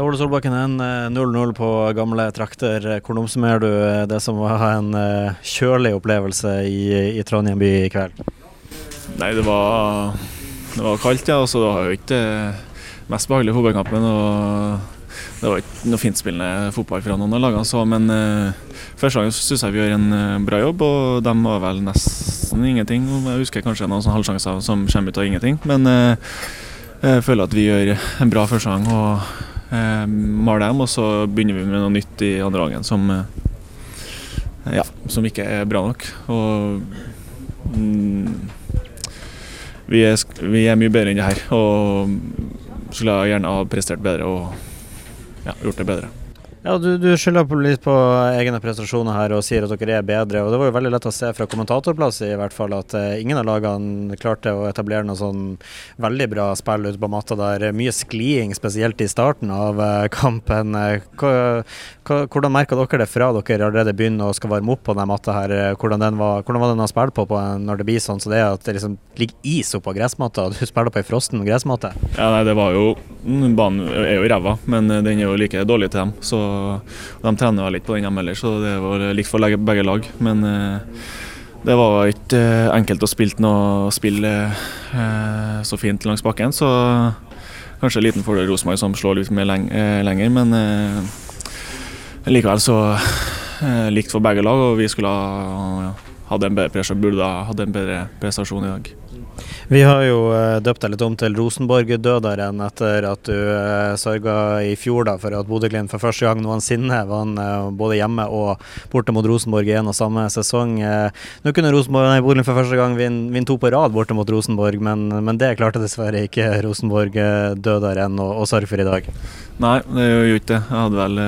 Ole Solbakken, en 0-0 på gamle trakter. Hvordan oppsummerer du eh, det som var en eh, kjølig opplevelse i, i Trondheim by i kveld? Nei, det var, det var kaldt, ja. Så det var jo ikke det mest behagelige fotballkampen. Og det var ikke noe fintspillende fotball fra noen av lagene, så, men uh, første gang syns jeg vi gjør en bra jobb. Og de var vel nesten ingenting. Jeg husker kanskje noen halvsjanser som kommer ut av ingenting. Men uh, jeg føler at vi gjør en bra første gang. og eh, male dem, og så begynner vi med noe nytt i andre gangen som, eh, ja, som ikke er bra nok. Og mm, vi, er, vi, er, mye bedre enn det her. Og skulle jeg gjerne ha prestert bedre og ja, gjort det bedre. Ja, Du, du skylder litt på egne prestasjoner her og sier at dere er bedre. og Det var jo veldig lett å se fra kommentatorplass i hvert fall at uh, ingen av lagene klarte å etablere noe sånn veldig bra spill ute på matta der. Mye skliing, spesielt i starten av uh, kampen. Uh, hvordan merka dere det fra dere allerede begynner å skal varme opp på den matta her? Hvordan, den var, hvordan var den å spille på, på når det blir sånn så det er at det liksom ligger is oppå gressmatta, og du spiller på ei frossen gressmatte? Ja, nei, det var jo Banen er jo ræva, men den er jo like dårlig til dem. så de trener vel ikke på den hjemme heller, så det var likt for begge lag. Men eh, det var ikke eh, enkelt å spille noe spill eh, så fint langs bakken. Så kanskje en liten fordel Rosenborg som slår litt mer lenger, men likevel så likt for begge lag, og vi skulle ha hatt en bedre prestasjon, en bedre prestasjon i dag. Vi har jo uh, døpt deg litt om til Rosenborg-døderen etter at du uh, sørga i fjor da, for at Bodø-Glimt for første gang noensinne vant uh, både hjemme og borte mot Rosenborg i en og samme sesong. Nå kunne Bodø-Glimt for første gang vinne vin to på rad borte mot Rosenborg, men, men det klarte dessverre ikke Rosenborg-døderen å, sørge for i dag. Nei, det gjorde ikke det. Jeg hadde vel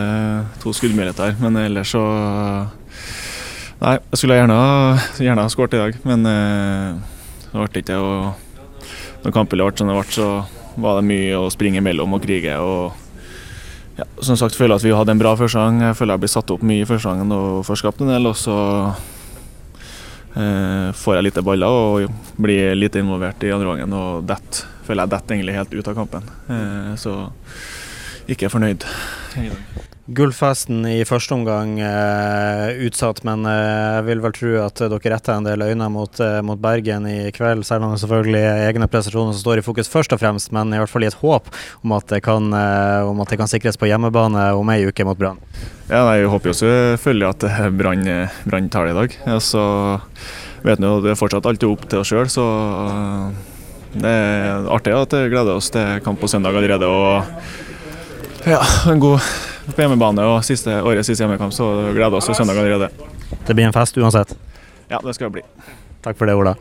to skuddmuligheter, men ellers så Nei, jeg skulle gjerne, gjerne ha skåret i dag, men det ble ikke og Når kampbildet ble som det ble, så var det mye å springe imellom og krige. og ja, som sagt føler jeg at vi hadde en bra førsesong. Jeg føler jeg blir satt opp mye i førstegangen og får skapt en del. Og så eh, får jeg lite baller og blir lite involvert i andre gangen. Og det føler jeg detter egentlig helt ut av kampen. Eh, så ikke fornøyd. Gullfesten i første omgang eh, utsatt, men eh, jeg vil vel tro at dere retter en del øyne mot, eh, mot, Bergen i kveld. Selv om det selvfølgelig er egne prestasjoner som står i fokus først og fremst, men i hvert fall i et håp om at det kan, eh, at det kan sikres på hjemmebane om ei uke mot Brann. Ja, jeg håper jo selvfølgelig at Brann tar det i dag. Ja, så vet jo, Det er fortsatt alltid opp til oss sjøl, så eh, det er artig at vi gleder oss til kamp på søndag allerede. og ja, en god på hjemmebane og siste, årets siste hjemmekamp, så gleder oss til søndag allerede. Det blir en fest uansett? Ja, det skal det bli. Takk for det, Ola.